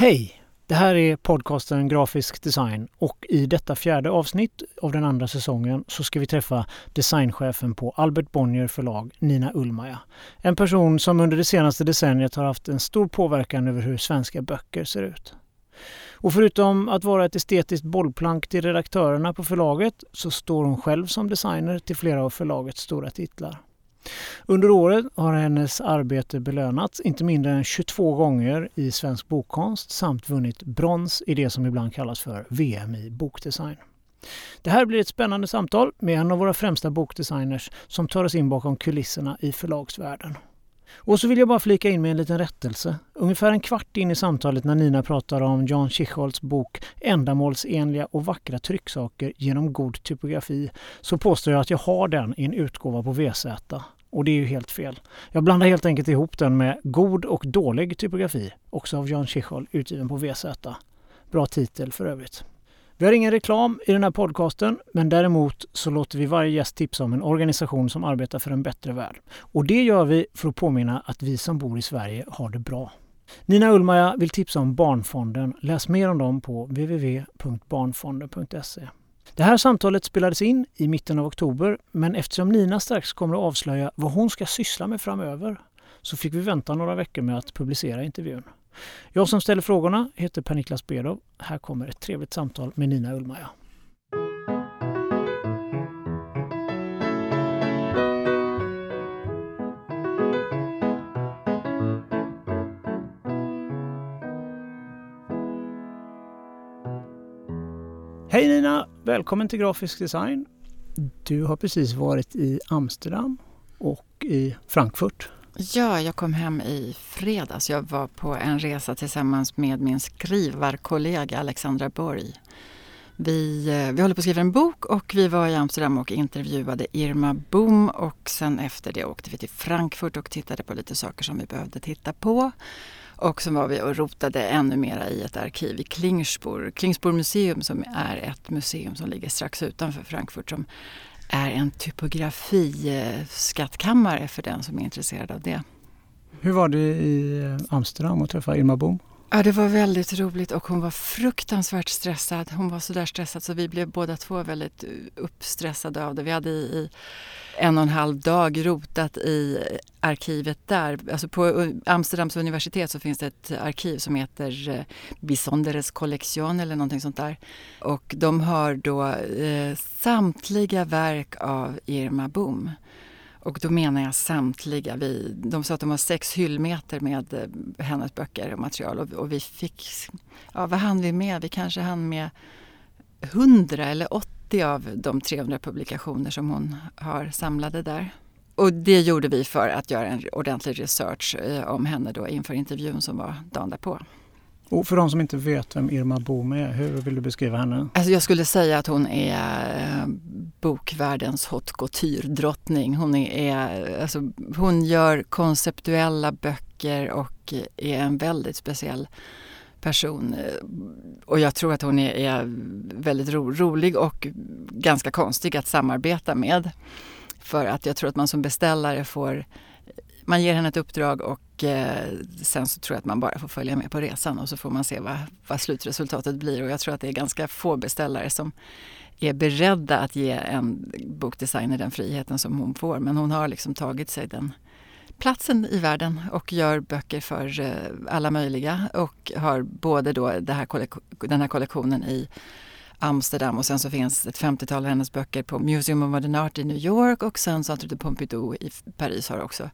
Hej! Det här är podcasten Grafisk design och i detta fjärde avsnitt av den andra säsongen så ska vi träffa designchefen på Albert Bonnier förlag, Nina Ullmaja. En person som under det senaste decenniet har haft en stor påverkan över hur svenska böcker ser ut. Och förutom att vara ett estetiskt bollplank till redaktörerna på förlaget så står hon själv som designer till flera av förlagets stora titlar. Under året har hennes arbete belönats inte mindre än 22 gånger i svensk bokkonst samt vunnit brons i det som ibland kallas för VM i bokdesign. Det här blir ett spännande samtal med en av våra främsta bokdesigners som tar oss in bakom kulisserna i förlagsvärlden. Och så vill jag bara flika in med en liten rättelse. Ungefär en kvart in i samtalet när Nina pratar om Jan Schichholts bok Ändamålsenliga och vackra trycksaker genom god typografi så påstår jag att jag har den i en utgåva på VZ. Och det är ju helt fel. Jag blandar helt enkelt ihop den med God och dålig typografi, också av Jan Schichol, utgiven på VZ. Bra titel för övrigt. Vi har ingen reklam i den här podcasten, men däremot så låter vi varje gäst tipsa om en organisation som arbetar för en bättre värld. Och det gör vi för att påminna att vi som bor i Sverige har det bra. Nina Ullmaja vill tipsa om Barnfonden. Läs mer om dem på www.barnfonden.se. Det här samtalet spelades in i mitten av oktober, men eftersom Nina strax kommer att avslöja vad hon ska syssla med framöver så fick vi vänta några veckor med att publicera intervjun. Jag som ställer frågorna heter Per-Niklas Bedov. Här kommer ett trevligt samtal med Nina Ullmaja. Hej Nina! Välkommen till Grafisk design. Du har precis varit i Amsterdam och i Frankfurt. Ja, jag kom hem i fredags. Jag var på en resa tillsammans med min skrivarkollega Alexandra Borg. Vi, eh, vi håller på att skriva en bok och vi var i Amsterdam och intervjuade Irma Boom och sen efter det åkte vi till Frankfurt och tittade på lite saker som vi behövde titta på. Och så var vi och rotade ännu mera i ett arkiv i Klingspor. Klingspor museum som är ett museum som ligger strax utanför Frankfurt som är en typografiskattkammare för den som är intresserad av det. Hur var det i eh, Amsterdam att träffa Irma Boom? Ja, det var väldigt roligt och hon var fruktansvärt stressad. Hon var så där stressad så vi blev båda två väldigt eh, uppstressade av det. Vi hade i en och en halv dag rotat i arkivet där. Alltså på eh, Amsterdams universitet så finns det ett arkiv som heter eh, Bisonderes Collection eller någonting sånt där. Och de har då eh, samtliga verk av Irma Boom. Och då menar jag samtliga. Vi, de sa att de har sex hyllmeter med eh, hennes böcker och material och, och vi fick, ja vad hann vi med? Vi kanske hann med 100 eller 80 av de 300 publikationer som hon har samlade där. Och det gjorde vi för att göra en ordentlig research eh, om henne då inför intervjun som var dagen därpå. Och för de som inte vet vem Irma Boom är, hur vill du beskriva henne? Alltså jag skulle säga att hon är eh, bokvärldens haute couture-drottning. Hon, är, alltså, hon gör konceptuella böcker och är en väldigt speciell person. Och jag tror att hon är, är väldigt ro, rolig och ganska konstig att samarbeta med. För att jag tror att man som beställare får man ger henne ett uppdrag och eh, sen så tror jag att man bara får följa med på resan och så får man se vad, vad slutresultatet blir. Och jag tror att det är ganska få beställare som är beredda att ge en bokdesigner den friheten som hon får. Men hon har liksom tagit sig den platsen i världen och gör böcker för eh, alla möjliga och har både då här den här kollektionen i Amsterdam och sen så finns ett 50-tal av hennes böcker på Museum of Modern Art i New York och sen Centre de Pompidou i Paris har också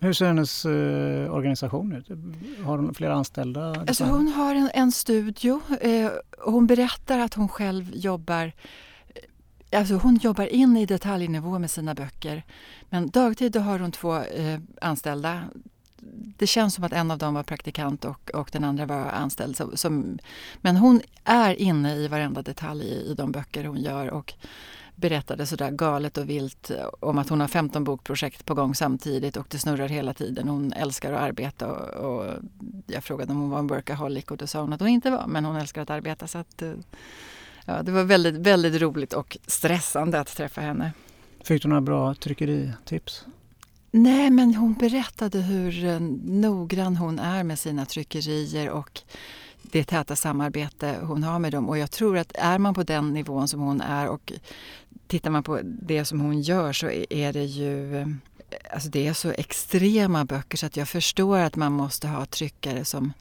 hur ser hennes eh, organisation ut? Har hon flera anställda? Alltså hon har en, en studio. Eh, hon berättar att hon själv jobbar eh, Alltså hon jobbar in i detaljnivå med sina böcker. Men dagtid då har hon två eh, anställda. Det känns som att en av dem var praktikant och, och den andra var anställd. Så, som, men hon är inne i varenda detalj i, i de böcker hon gör. Och berättade sådär galet och vilt om att hon har 15 bokprojekt på gång samtidigt och det snurrar hela tiden. Hon älskar att arbeta och, och jag frågade om hon var en workaholic och då sa hon att hon inte var men hon älskar att arbeta. Så att, ja, det var väldigt, väldigt roligt och stressande att träffa henne. Fick du några bra tryckeritips? Nej, men hon berättade hur eh, noggrann hon är med sina tryckerier och det täta samarbete hon har med dem. Och jag tror att är man på den nivån som hon är och tittar man på det som hon gör så är det ju Alltså det är så extrema böcker så att jag förstår att man måste ha tryckare som,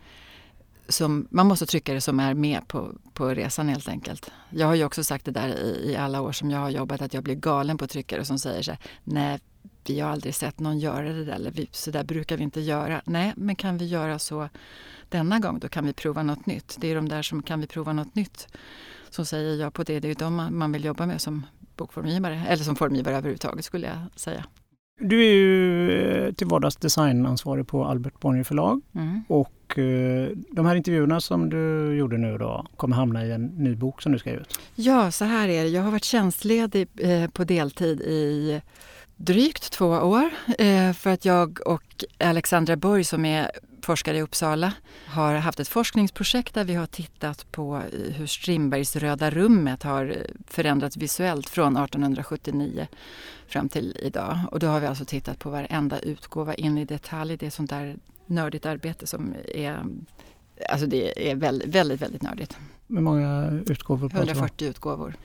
som man måste tryckare som är med på, på resan helt enkelt. Jag har ju också sagt det där i, i alla år som jag har jobbat att jag blir galen på tryckare som säger så här, nej vi har aldrig sett någon göra det där, eller vi, så där brukar vi inte göra. Nej, men kan vi göra så denna gång, då kan vi prova något nytt. Det är de där som kan vi prova något nytt som säger ja på det. Det är ju de man, man vill jobba med som bokformgivare, eller som formgivare överhuvudtaget skulle jag säga. Du är ju eh, till vardags designansvarig på Albert Bonnier förlag mm. och eh, de här intervjuerna som du gjorde nu då kommer hamna i en ny bok som du ska ge ut. Ja, så här är det. Jag har varit tjänstledig eh, på deltid i drygt två år för att jag och Alexandra Borg som är forskare i Uppsala har haft ett forskningsprojekt där vi har tittat på hur Strindbergs Röda rummet har förändrats visuellt från 1879 fram till idag. Och då har vi alltså tittat på varenda utgåva in i detalj. Det är sånt där nördigt arbete som är Alltså det är väldigt, väldigt, väldigt nördigt. Hur många utgåvor? 140 utgåvor.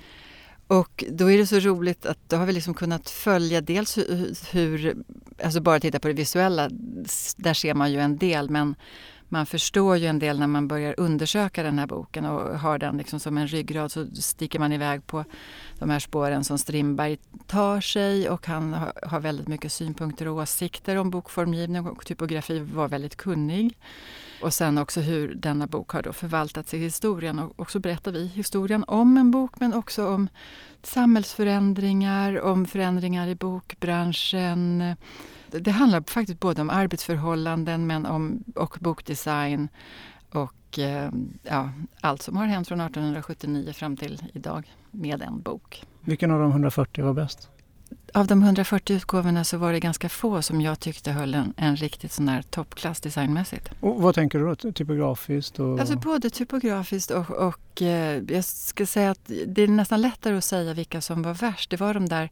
Och då är det så roligt att då har vi liksom kunnat följa dels hur, hur, alltså bara titta på det visuella, där ser man ju en del men man förstår ju en del när man börjar undersöka den här boken och har den liksom som en ryggrad så sticker man iväg på de här spåren som Strindberg tar sig och han har väldigt mycket synpunkter och åsikter om bokformgivning och typografi, var väldigt kunnig. Och sen också hur denna bok har då förvaltats i historien och så berättar vi historien om en bok men också om samhällsförändringar, om förändringar i bokbranschen. Det handlar faktiskt både om arbetsförhållanden men om, och bokdesign och eh, ja, allt som har hänt från 1879 fram till idag med en bok. Vilken av de 140 var bäst? Av de 140 utgåvorna så var det ganska få som jag tyckte höll en, en riktigt sån här toppklass designmässigt. Och vad tänker du då? Typografiskt? Och... Alltså både typografiskt och, och eh, jag ska säga att det är nästan lättare att säga vilka som var värst. Det var de där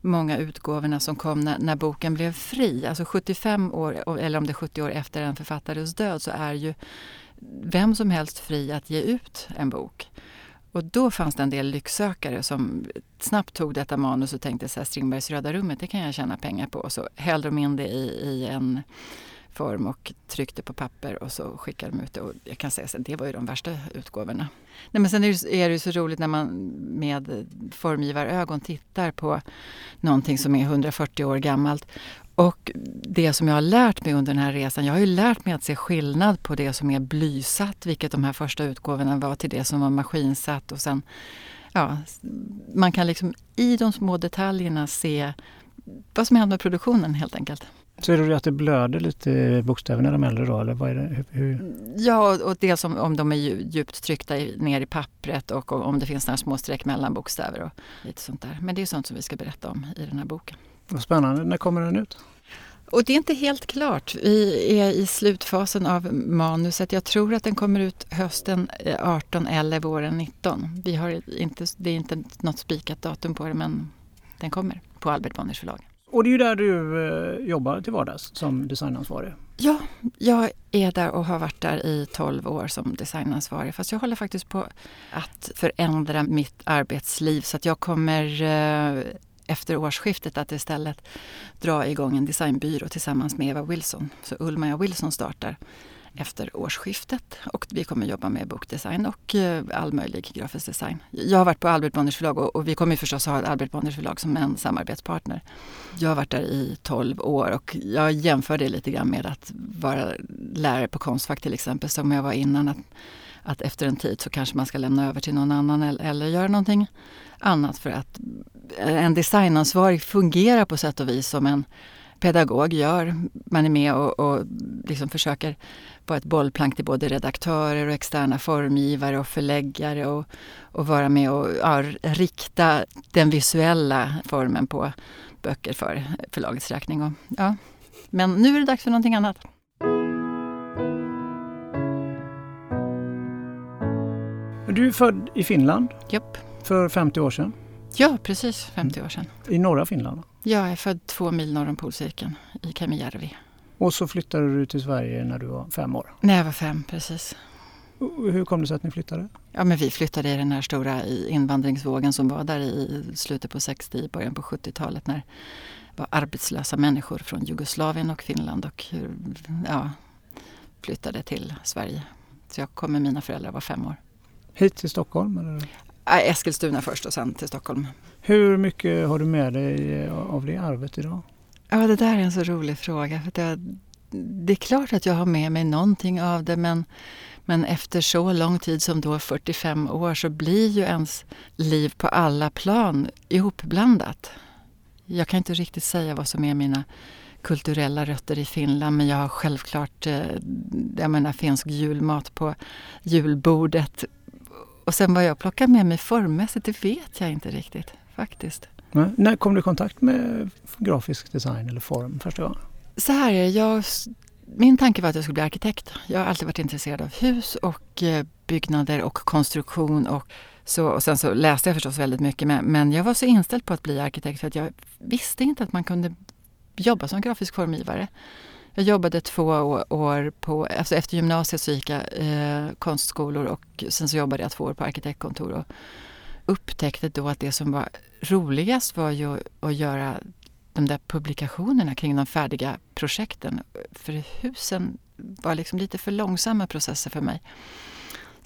många utgåvorna som kom när, när boken blev fri. Alltså 75 år, eller om det är 70 år efter en författares död så är ju vem som helst fri att ge ut en bok. Och då fanns det en del lycksökare som snabbt tog detta manus och tänkte så här, Strindbergs Röda rummet, det kan jag tjäna pengar på. Och så hällde de in det i, i en form och tryckte på papper och så skickade de ut det. Och jag kan säga att det var ju de värsta utgåvorna. Nej, men sen är det, ju så roligt när man med formgivarögon tittar på någonting som är 140 år gammalt och det som jag har lärt mig under den här resan, jag har ju lärt mig att se skillnad på det som är blysatt, vilket de här första utgåvorna var, till det som var maskinsatt och sen ja, man kan liksom i de små detaljerna se vad som händer med produktionen helt enkelt. Ser du att det blöder lite i bokstäverna de äldre då? Eller vad är det? Hur? Ja, och dels om, om de är djupt tryckta ner i pappret och om det finns några små streck mellan bokstäver och lite sånt där. Men det är sånt som vi ska berätta om i den här boken. Vad spännande. När kommer den ut? Och det är inte helt klart. Vi är i slutfasen av manuset. Jag tror att den kommer ut hösten 18 eh, eller våren 19. Vi har inte, det är inte något spikat datum på det men den kommer på Albert Bonniers förlag. Och det är ju där du eh, jobbar till vardags som designansvarig. Ja, jag är där och har varit där i 12 år som designansvarig. Fast jag håller faktiskt på att förändra mitt arbetsliv så att jag kommer eh, efter årsskiftet att istället dra igång en designbyrå tillsammans med Eva Wilson. Så Ulmaja Wilson startar efter årsskiftet och vi kommer jobba med bokdesign och eh, all möjlig grafisk design. Jag har varit på Albert Bonniers förlag och vi kommer förstås ha Albert Bonniers förlag som en samarbetspartner. Jag har varit där i 12 år och jag jämför det lite grann med att vara lärare på Konstfack till exempel som jag var innan. Att, att efter en tid så kanske man ska lämna över till någon annan eller, eller göra någonting annat för att en designansvarig fungerar på sätt och vis som en pedagog gör. Man är med och, och liksom försöker vara ett bollplank till både redaktörer och externa formgivare och förläggare och, och vara med och ja, rikta den visuella formen på böcker för förlagets räkning. Och, ja. Men nu är det dags för någonting annat. Du är född i Finland? Japp. För 50 år sedan? Ja, precis 50 år sedan. I norra Finland? Jag är född två mil norr om polcirkeln i Kemijärvi. Och så flyttade du till Sverige när du var fem år? När jag var fem, precis. Hur kom det sig att ni flyttade? Ja, men vi flyttade i den här stora invandringsvågen som var där i slutet på 60 början på 70-talet när det var arbetslösa människor från Jugoslavien och Finland och ja, flyttade till Sverige. Så jag kom med mina föräldrar var fem år. Hit till Stockholm? Eller? Eskilstuna först och sen till Stockholm. Hur mycket har du med dig av det arvet idag? Ja, det där är en så rolig fråga. För det, det är klart att jag har med mig någonting av det men, men efter så lång tid som då 45 år så blir ju ens liv på alla plan ihopblandat. Jag kan inte riktigt säga vad som är mina kulturella rötter i Finland men jag har självklart eh, jag menar, finsk julmat på julbordet. Och sen vad jag plockar med mig formmässigt, det vet jag inte riktigt faktiskt. Nej. När kom du i kontakt med grafisk design eller form första gången? Så här är jag, min tanke var att jag skulle bli arkitekt. Jag har alltid varit intresserad av hus och eh, byggnader och konstruktion och så, och sen så läste jag förstås väldigt mycket men, men jag var så inställd på att bli arkitekt för att jag visste inte att man kunde jobba som grafisk formgivare. Jag jobbade två år på, alltså efter gymnasiet så gick jag eh, konstskolor och sen så jobbade jag två år på arkitektkontor och upptäckte då att det som var roligast var ju att göra de där publikationerna kring de färdiga projekten. För husen var liksom lite för långsamma processer för mig.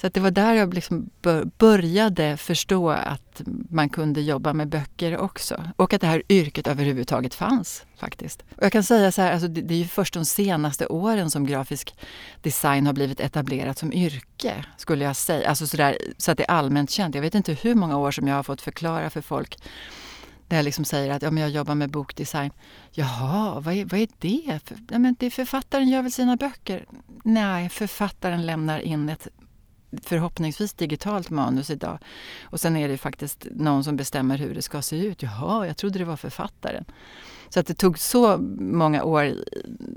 Så att det var där jag liksom började förstå att man kunde jobba med böcker också. Och att det här yrket överhuvudtaget fanns faktiskt. Och jag kan säga så här, alltså det, är ju först de senaste åren som grafisk design har blivit etablerat som yrke, skulle jag säga. Alltså så, där, så att det är allmänt känt. Jag vet inte hur många år som jag har fått förklara för folk där jag liksom säger att ja, men jag jobbar med bokdesign. Jaha, vad är, vad är det? Ja, men det författaren gör väl sina böcker? Nej, författaren lämnar in ett förhoppningsvis digitalt manus idag. Och sen är det faktiskt någon som bestämmer hur det ska se ut. Jaha, jag trodde det var författaren. Så att det tog så många år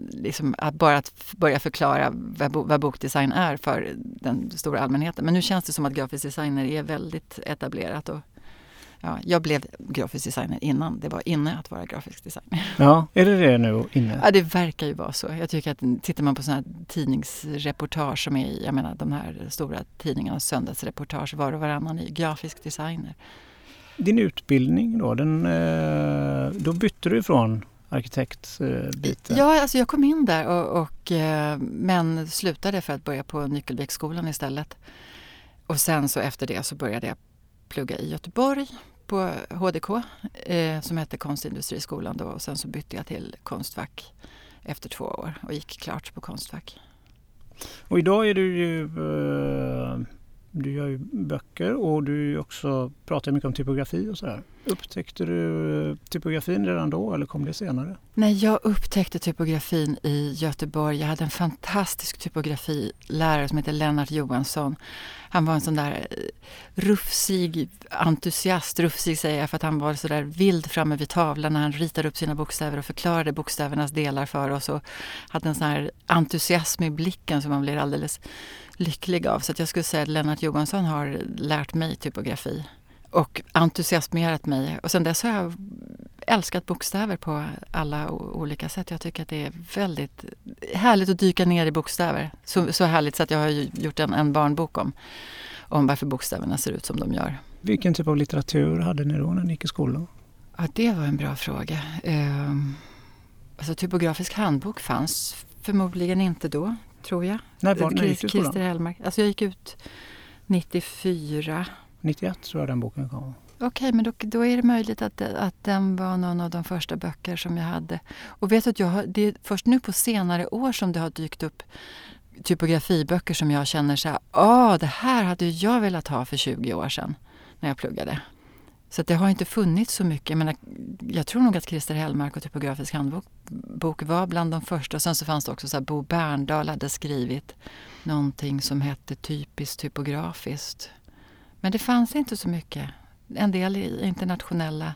liksom, att bara att börja förklara vad, vad bokdesign är för den stora allmänheten. Men nu känns det som att grafisk designer är väldigt etablerat och Ja, jag blev grafisk designer innan det var inne att vara grafisk designer. Ja, är det det nu inne? Ja, det verkar ju vara så. Jag tycker att tittar man på sådana här tidningsreportage som är jag menar de här stora tidningarnas söndagsreportage var och varannan är grafisk designer. Din utbildning då, den, eh, då bytte du ifrån arkitektbiten? Ja, alltså jag kom in där och, och, eh, men slutade för att börja på Nyckelviksskolan istället. Och sen så efter det så började jag plugga i Göteborg på HDK eh, som hette Konstindustriskolan då och sen så bytte jag till Konstfack efter två år och gick klart på Konstfack. Och idag är du ju eh, du gör ju böcker och du också pratar mycket om typografi och sådär. Upptäckte du eh, typografin redan då eller kom det senare? Nej, jag upptäckte typografin i Göteborg. Jag hade en fantastisk typografilärare som heter Lennart Johansson. Han var en sån där eh, rufsig entusiast. Rufsig säger jag för att han var så där vild framme vid tavlan när han ritade upp sina bokstäver och förklarade bokstävernas delar för oss och hade en sån här entusiasm i blicken som man blir alldeles lycklig av. Så jag skulle säga att Lennart Johansson har lärt mig typografi och entusiasmerat mig. Och sen dess har jag älskat bokstäver på alla olika sätt. Jag tycker att det är väldigt härligt att dyka ner i bokstäver. Så, så härligt så att jag har gjort en, en barnbok om, om varför bokstäverna ser ut som de gör. Vilken typ av litteratur hade ni då när ni gick i skolan? Ja, det var en bra fråga. Eh, alltså typografisk handbok fanns förmodligen inte då, tror jag. När var när gick du Christer Hellmark. Alltså jag gick ut 94. 91 tror jag den boken kom. Okej, okay, men då, då, är det möjligt att, att den var någon av de första böcker som jag hade. Och vet att jag det är först nu på senare år som det har dykt upp typografiböcker som jag känner så här, åh, det här hade jag velat ha för 20 år sedan när jag pluggade. Så det har inte funnits så mycket. Jag, menar, jag tror nog att Christer Hellmark och Typografisk handbok var bland de första. Och sen så fanns det också så här, Bo Berndahl hade skrivit någonting som hette Typiskt typografiskt. Men det fanns inte så mycket. En del internationella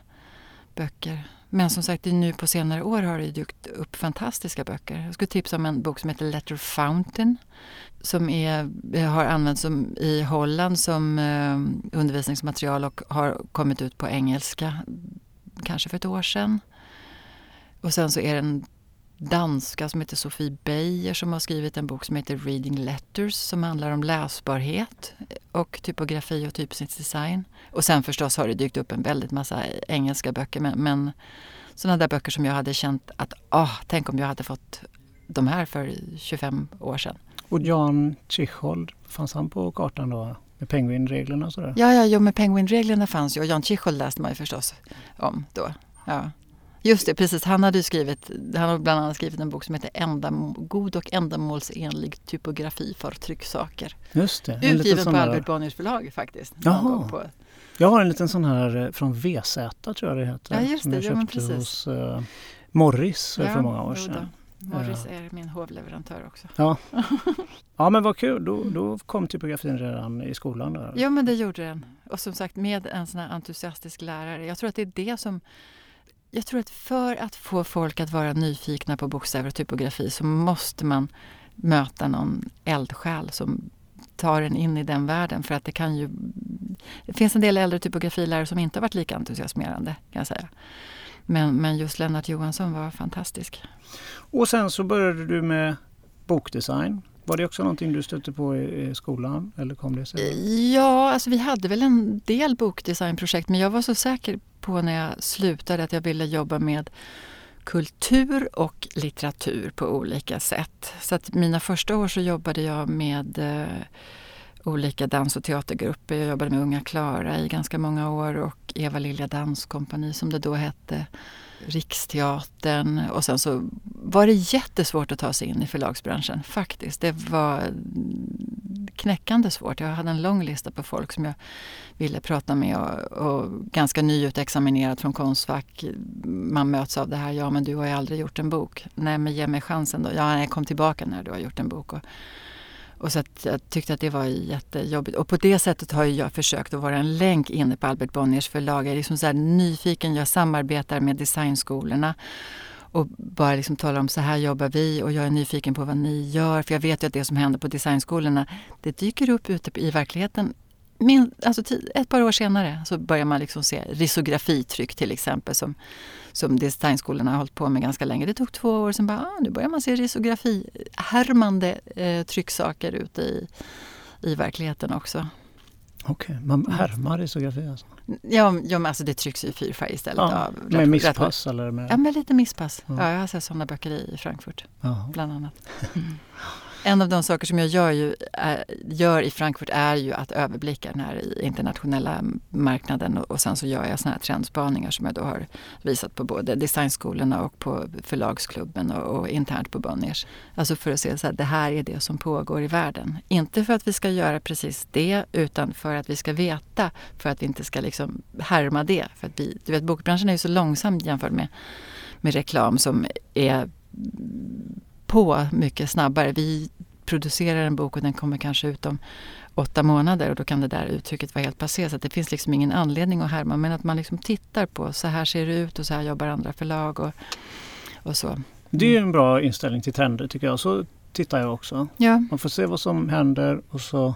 böcker. Men som sagt, nu på senare år har det dykt upp fantastiska böcker. Jag skulle tipsa om en bok som heter Letter Fountain som är, har använts som, i Holland som eh, undervisningsmaterial och har kommit ut på engelska kanske för ett år sedan. Och sen så är det en danska som heter Sofie Beijer som har skrivit en bok som heter Reading Letters som handlar om läsbarhet och typografi och typsnittsdesign. Och sen förstås har det dykt upp en väldigt massa engelska böcker men, men sådana där böcker som jag hade känt att ah, tänk om jag hade fått de här för 25 år sedan. Och Jan Tschichold, fanns han på kartan då? Med penguinreglerna och sådär? Ja, ja, jo, med penguinreglerna fanns ju och Jan Tschichold läste man ju förstås om då. Ja. Just det, precis. Han hade skrivit, han har bland annat skrivit en bok som heter Ändam God och ändamålsenlig typografi för trycksaker. Just det. Utgiven på Albert Bonniers förlag faktiskt. Jaha. På. Jag har en liten sån här eh, från VZ tror jag det heter. Ja, just som det. jag Ja, köpte hos uh, Morris Ja, för många år sedan. Morris är min hovleverantör också. Ja, ja men vad kul. Då, då kom typografin redan i skolan. Där. Ja, men det gjorde den. Och som sagt med en sån här entusiastisk lärare. Jag tror att det är det som jag tror att för att få folk att vara nyfikna på bokstäver och typografi så måste man möta någon eldsjäl som tar en in i den världen. För att det kan ju... Det finns en del äldre typografilärare som inte har varit lika entusiasmerande kan jag säga. Men, men just Lennart Johansson var fantastisk. Och sen så började du med bokdesign. Var det också någonting du stötte på i, skolan? Eller kom det sig? Eh, ja, alltså vi hade väl en del bokdesignprojekt men jag var så säker på när jag slutade att jag ville jobba med kultur och litteratur på olika sätt. Så att mina första år så jobbade jag med eh, olika dans och teatergrupper. Jag jobbade med Unga Klara i ganska många år och Eva Lilja Danskompani som det då hette. Riksteatern och sen så var det jättesvårt att ta sig in i förlagsbranschen faktiskt. Det var knäckande svårt. Jag hade en lång lista på folk som jag ville prata med och, och ganska nyutexaminerad från Konstfack. Man möts av det här, ja men du har ju aldrig gjort en bok. Nej men ge mig chansen då. Ja, jag kom tillbaka när du har gjort en bok. Och, och så att jag tyckte att det var jättejobbigt. Och på det sättet har jag försökt att vara en länk inne på Albert Bonniers förlag. Jag är liksom så nyfiken, jag samarbetar med designskolorna och bara liksom talar om så här jobbar vi och jag är nyfiken på vad ni gör. För jag vet ju att det som händer på designskolorna, det dyker upp ute i verkligheten. Min, alltså ett par år senare så börjar man liksom se risografitryck till exempel som, som designskolorna har hållit på med ganska länge. Det tog två år, sen bara, ah, nu börjar man se risografi, härmande eh, trycksaker ute i, i verkligheten också. Okej, okay, man härmar risografi alltså? Ja, ja men alltså det trycks i fyrfärg istället. Ja, av, med misspass eller? Med... Ja, med lite misspass. Ja. ja jag har sett sådana böcker i Frankfurt, Aha. bland annat. Mm. En av de saker som jag gör, ju, är, gör i Frankfurt är ju att överblicka den här internationella marknaden och, och sen så gör jag såna här trendspaningar som jag då har visat på både designskolorna och på förlagsklubben och, och internt på Bonniers. Alltså för att se att det här är det som pågår i världen. Inte för att vi ska göra precis det utan för att vi ska veta, för att vi inte ska liksom härma det. För att vi, du vet, bokbranschen är ju så långsam jämfört med, med reklam som är på mycket snabbare. Vi producerar en bok och den kommer kanske ut om åtta månader och då kan det där uttrycket vara helt passé. Så det finns liksom ingen anledning att härma men att man liksom tittar på så här ser det ut och så här jobbar andra förlag och, och så. Det är en bra inställning till trender tycker jag. Så tittar jag också. Ja. Man får se vad som händer och så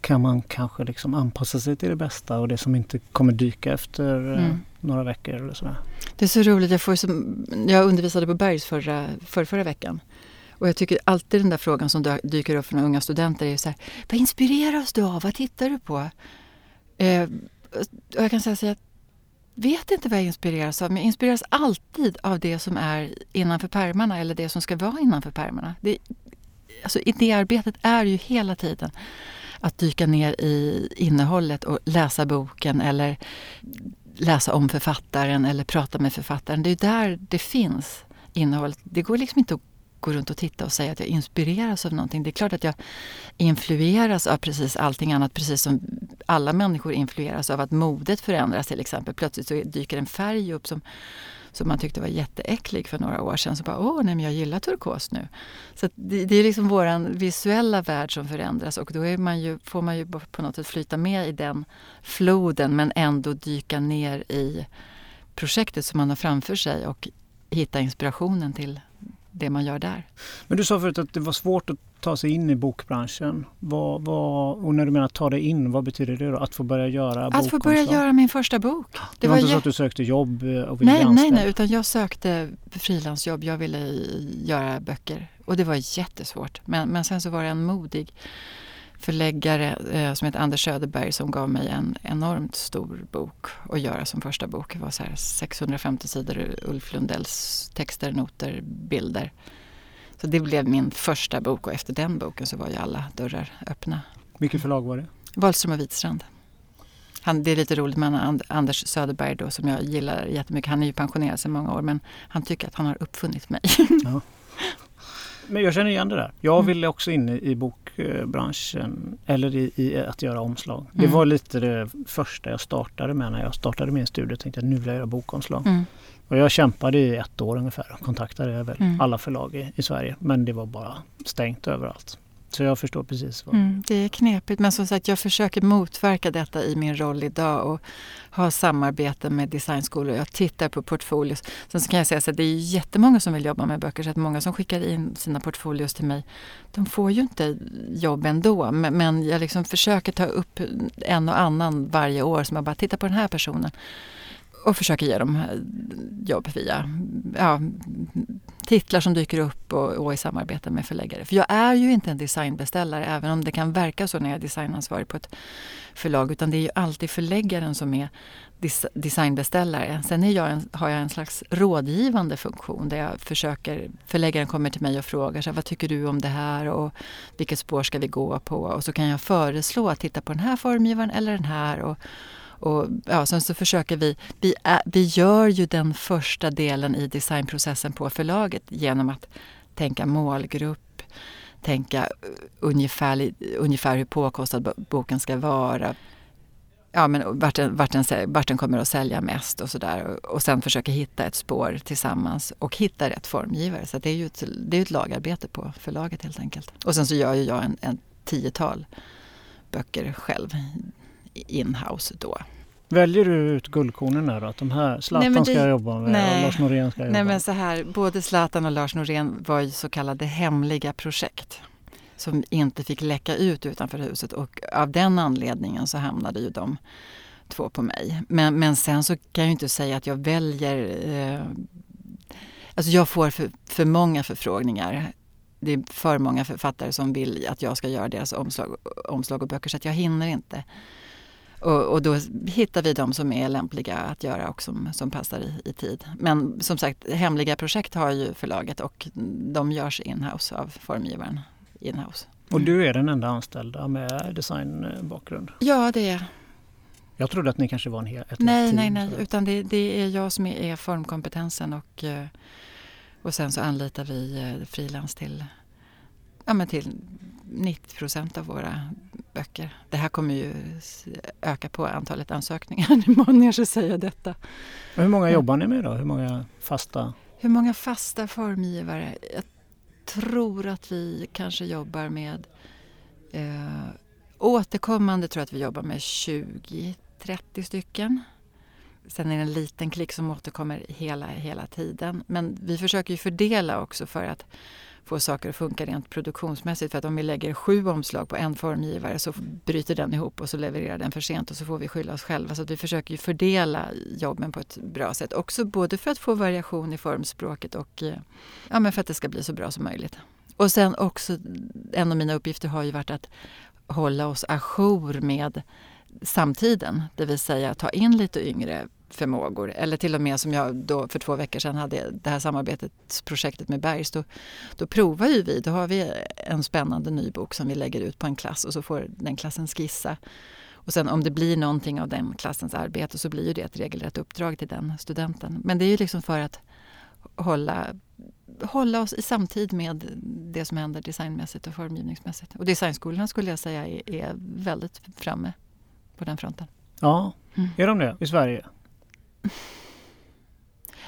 kan man kanske liksom anpassa sig till det bästa och det som inte kommer dyka efter mm några veckor eller sådär. Det är så roligt. Jag, får som, jag undervisade på Bergs förra, för förra veckan. Och jag tycker alltid den där frågan som dyker upp från unga studenter är så här, vad inspireras du av? Vad tittar du på? Eh, och jag kan säga så jag vet inte vad jag inspireras av, men jag inspireras alltid av det som är innanför pärmarna eller det som ska vara innanför pärmarna. Det, alltså idéarbetet är ju hela tiden att dyka ner i innehållet och läsa boken eller läsa om författaren eller prata med författaren. Det är där det finns innehåll. Det går liksom inte att gå runt och titta och säga att jag inspireras av någonting. Det är klart att jag influeras av precis allting annat, precis som alla människor influeras av att modet förändras till exempel. Plötsligt så dyker en färg upp som, som man tyckte var jätteäcklig för några år sedan. Så bara, åh nej men jag gillar turkos nu. Så det, det, är liksom vår visuella värld som förändras och då är man ju, får man ju på något sätt flyta med i den floden men ändå dyka ner i projektet som man har framför sig och hitta inspirationen till det man gör där. Men du sa förut att det var svårt att ta sig in i bokbranschen. Vad, vad, och när du menar ta dig in, vad betyder det då? Att få börja göra Att få börja göra min första bok. Det, det var, inte så att du sökte jobb eh, och ville nej, nej, nej, utan jag sökte frilansjobb. Jag ville göra böcker och det var jättesvårt. Men, men sen så var det en modig förläggare eh, som heter Anders Söderberg som gav mig en enormt stor bok att göra som första bok. Det var så 650 sidor Ulf Lundells texter, noter, bilder. Så det blev min första bok och efter den boken så var ju alla dörrar öppna. Vilket förlag var det? Wahlström och Witstrand. Han, det är lite roligt med Anders Söderberg då som jag gillar jättemycket. Han är ju pensionerad sedan många år men han tycker att han har uppfunnit mig. Ja. Men jag känner igen det där. Jag mm. ville också in i, bokbranschen eller i, i, att göra omslag. Mm. Det var lite det första jag startade med när jag startade min studie. Jag tänkte att nu vill jag göra bokomslag. Mm. Och jag kämpade i ett år ungefär och kontaktade väl mm. alla förlag i, i, Sverige. Men det var bara stängt överallt. Så jag förstår precis. Vad... Mm, det är knepigt men som sagt jag försöker motverka detta i min roll idag och ha samarbete med designskolor. Jag tittar på portfolios. Sen så kan jag säga att det är jättemånga som vill jobba med böcker så att många som skickar in sina portfolios till mig de får ju inte jobb ändå. Men, men jag liksom försöker ta upp en och annan varje år som jag bara tittar på den här personen och försöker ge dem eh, jobb via ja, titlar som dyker upp och, och i samarbete med förläggare. För jag är ju inte en designbeställare även om det kan verka så när jag är designansvarig på ett förlag. Utan det är ju alltid förläggaren som är des designbeställare. Sen är jag en, har jag en slags rådgivande funktion där jag försöker, förläggaren kommer till mig och frågar så här, vad tycker du om det här och vilket spår ska vi gå på? Och så kan jag föreslå att titta på den här formgivaren eller den här. Och, och ja, sen så försöker vi, vi, vi gör ju den första delen i designprocessen på förlaget genom att tänka målgrupp, tänka eh, ungefär, ungefär hur påkostad boken ska vara. Ja, men vart den, vart, den, vart den kommer att sälja mest och sådär. Och, och sen försöka hitta ett spår tillsammans och hitta rätt formgivare. Så det är ju ett, det är ett lagarbete på förlaget helt enkelt. Och sen så gör ju jag en, en tiotal böcker själv in-house då. Väljer du ut guldkornen där då? Att de här Zlatan nej, det, ska jag jobba med nej, och Lars Norén ska jag jobba Nej men så här, både Zlatan och Lars Norén var ju så kallade hemliga projekt som inte fick läcka ut utanför huset och av den anledningen så hamnade ju de två på mig. Men, men sen så kan jag ju inte säga att jag väljer eh, Alltså jag får för, för många förfrågningar det är för många författare som vill att jag ska göra deras omslag, omslag och böcker så att jag hinner inte. Och, och, då hittar vi de som är lämpliga att göra och som, som passar i, i, tid. Men som sagt, hemliga projekt har ju förlaget och de görs inhouse av formgivaren inhouse. Och du är den enda anställda med designbakgrund? Ja, det är jag trodde att ni kanske var en hel, ett Nej, team nej, nej. Utan det, det, är jag som är formkompetensen och, eh, och sen så anlitar vi eh, frilans till, ja, men till 90 procent av våra böcker. Det här kommer ju öka på antalet ansökningar imorgon när jag säga detta. Hur många jobbar ni med då? Hur många fasta? Hur många fasta formgivare? Jag tror att vi kanske jobbar med eh, återkommande tror jag att vi jobbar med 20-30 stycken. Sen är det en liten klick som återkommer hela, hela tiden. Men vi försöker ju fördela också för att få saker att funka rent produktionsmässigt. För att om vi lägger sju omslag på en formgivare så bryter den ihop och så levererar den för sent och så får vi skylla oss själva. Så att vi försöker ju fördela jobben på ett bra sätt. Också både för att få variation i formspråket och eh, ja, men för att det ska bli så bra som möjligt. Och sen också, en av mina uppgifter har ju varit att hålla oss ajour med samtiden. Det vill säga ta in lite yngre förmågor. Eller till och med som jag då för två veckor sedan hade det här samarbetsprojektet med Bergs. Då, då provar ju vi, då har vi en spännande ny bok som vi lägger ut på en klass och så får den klassen skissa. Och sen om det blir någonting av den klassens arbete så blir ju det ett regelrätt uppdrag till den studenten. Men det är ju liksom för att hålla, hålla oss i samtid med det som händer designmässigt och formgivningsmässigt. Och designskolorna skulle jag säga är, är väldigt framme på den fronten. Ja, mm. är de det i Sverige?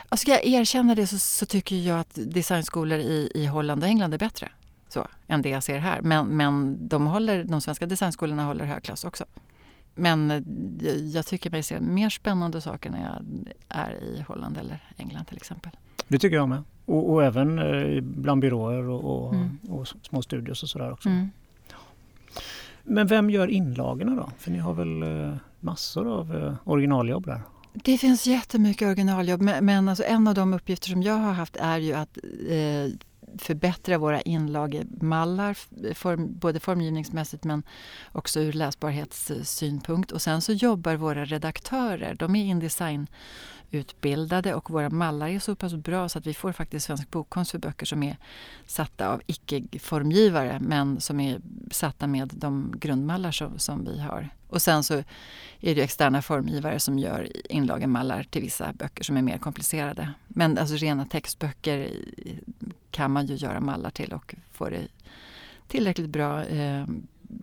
Och ska jag erkänna det så, så, tycker jag att designskolor i, i Holland och England är bättre så, än det jag ser här. Men, men de, håller, de svenska designskolorna håller hög klass också. Men eh, jag tycker mig se mer spännande saker när jag är i Holland eller England till exempel. Det tycker jag med. Och, och även eh, bland byråer och, och, mm. och små studios och sådär också. Mm. Men vem gör inlagorna då? För ni har väl eh, massor av originaljobb där? Det finns jättemycket originaljobb men alltså en av de uppgifter som jag har haft är ju att eh, förbättra våra inlagemallar, form, både formgivningsmässigt men också ur läsbarhetssynpunkt. Och sen så jobbar våra redaktörer, de är Indesign utbildade och våra mallar är så pass bra så att vi får faktiskt Svensk bokkonst för böcker som är satta av icke-formgivare men som är satta med de grundmallar som, som vi har. Och sen så är det externa formgivare som gör inlagemallar till vissa böcker som är mer komplicerade. Men alltså rena textböcker kan man ju göra mallar till och få det tillräckligt bra eh,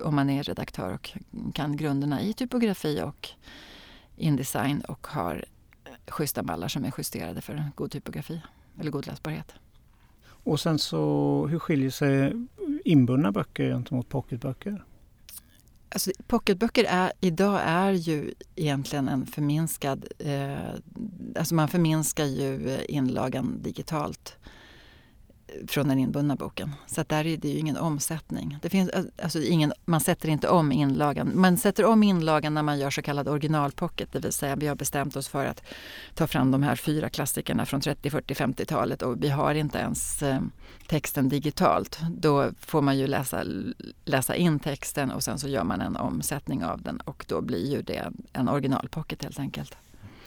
om man är redaktör och kan grunderna i typografi och Indesign och har schyssta mallar som är justerade för god typografi eller god läsbarhet. Och sen så, hur skiljer sig inbundna böcker gentemot pocketböcker? Alltså, pocketböcker är, idag är ju egentligen en förminskad... Eh, alltså man förminskar ju inlagan digitalt från den inbundna boken. Så att där är det ju ingen omsättning. Det finns, alltså ingen, man sätter inte om inlagan. Man sätter om inlagan när man gör så kallad originalpocket. Det vill säga vi har bestämt oss för att ta fram de här fyra klassikerna från 30, 40, 50-talet och vi har inte ens eh, texten digitalt. Då får man ju läsa, läsa in texten och sen så gör man en omsättning av den och då blir ju det en originalpocket helt enkelt.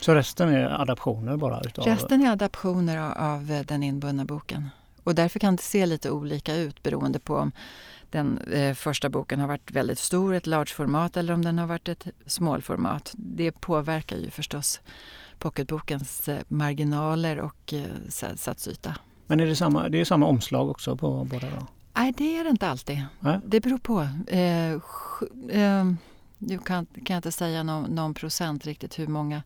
Så resten är adaptioner bara? Utav... Resten är adaptioner av, av den inbundna boken. Och därför kan det se lite olika ut beroende på om den eh, första boken har varit väldigt stor, ett large-format eller om den har varit ett small-format. Det påverkar ju förstås pocketbokens eh, marginaler och eh, satsyta. Men är det samma, det är samma omslag också på båda? Då? Nej, det är det inte alltid. Nej? Det beror på. Eh, eh, nu kan, kan jag inte säga någon, någon procent riktigt hur många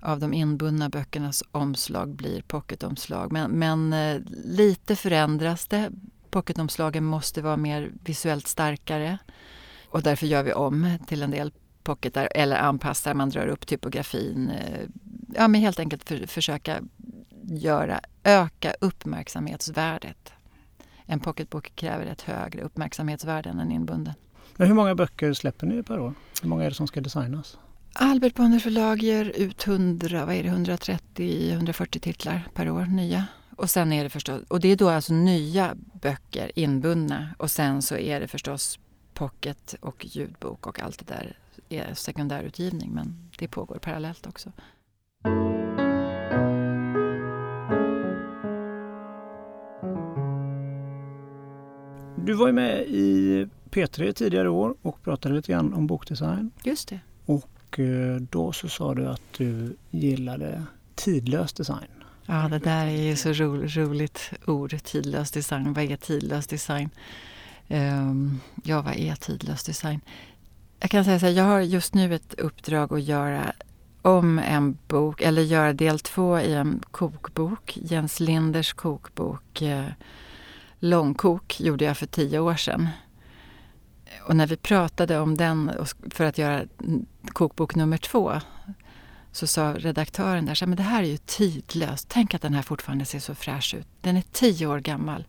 av de inbundna böckernas omslag blir pocketomslag. Men, men eh, lite förändras det. Pocketomslagen måste vara mer visuellt starkare och därför gör vi om till en del pocketar eller anpassar, man drar upp typografin. Eh, ja, men helt enkelt för, försöka göra, öka uppmärksamhetsvärdet. En pocketbok kräver ett högre uppmärksamhetsvärde än en inbunden. Men hur många böcker släpper ni per år? Hur många är det som ska designas? Albert Bonnier förlag ger ut 100, vad är det, 130-140 titlar per år, nya. Och sen är det förstås, och det är då alltså nya böcker inbundna och sen så är det förstås pocket och ljudbok och allt det där är sekundärutgivning men det pågår parallellt också. Du var ju med i P3 tidigare år och pratade lite grann om bokdesign. Just det. Och eh, då så sa du att du gillade tidlös design. Ja, det där är ju så ro, roligt ord, tidlös design. Vad är tidlös design? Um, ja, vad är tidlös design? Jag kan säga så här, jag har just nu ett uppdrag att göra om en bok, eller göra del två i en kokbok. Jens Linders kokbok eh, Långkok gjorde jag för tio år sedan. Och när vi pratade om den för att göra kokbok nummer två så sa redaktören där så men det här är ju tidlöst. Tänk att den här fortfarande ser så fräsch ut. Den är tio år gammal.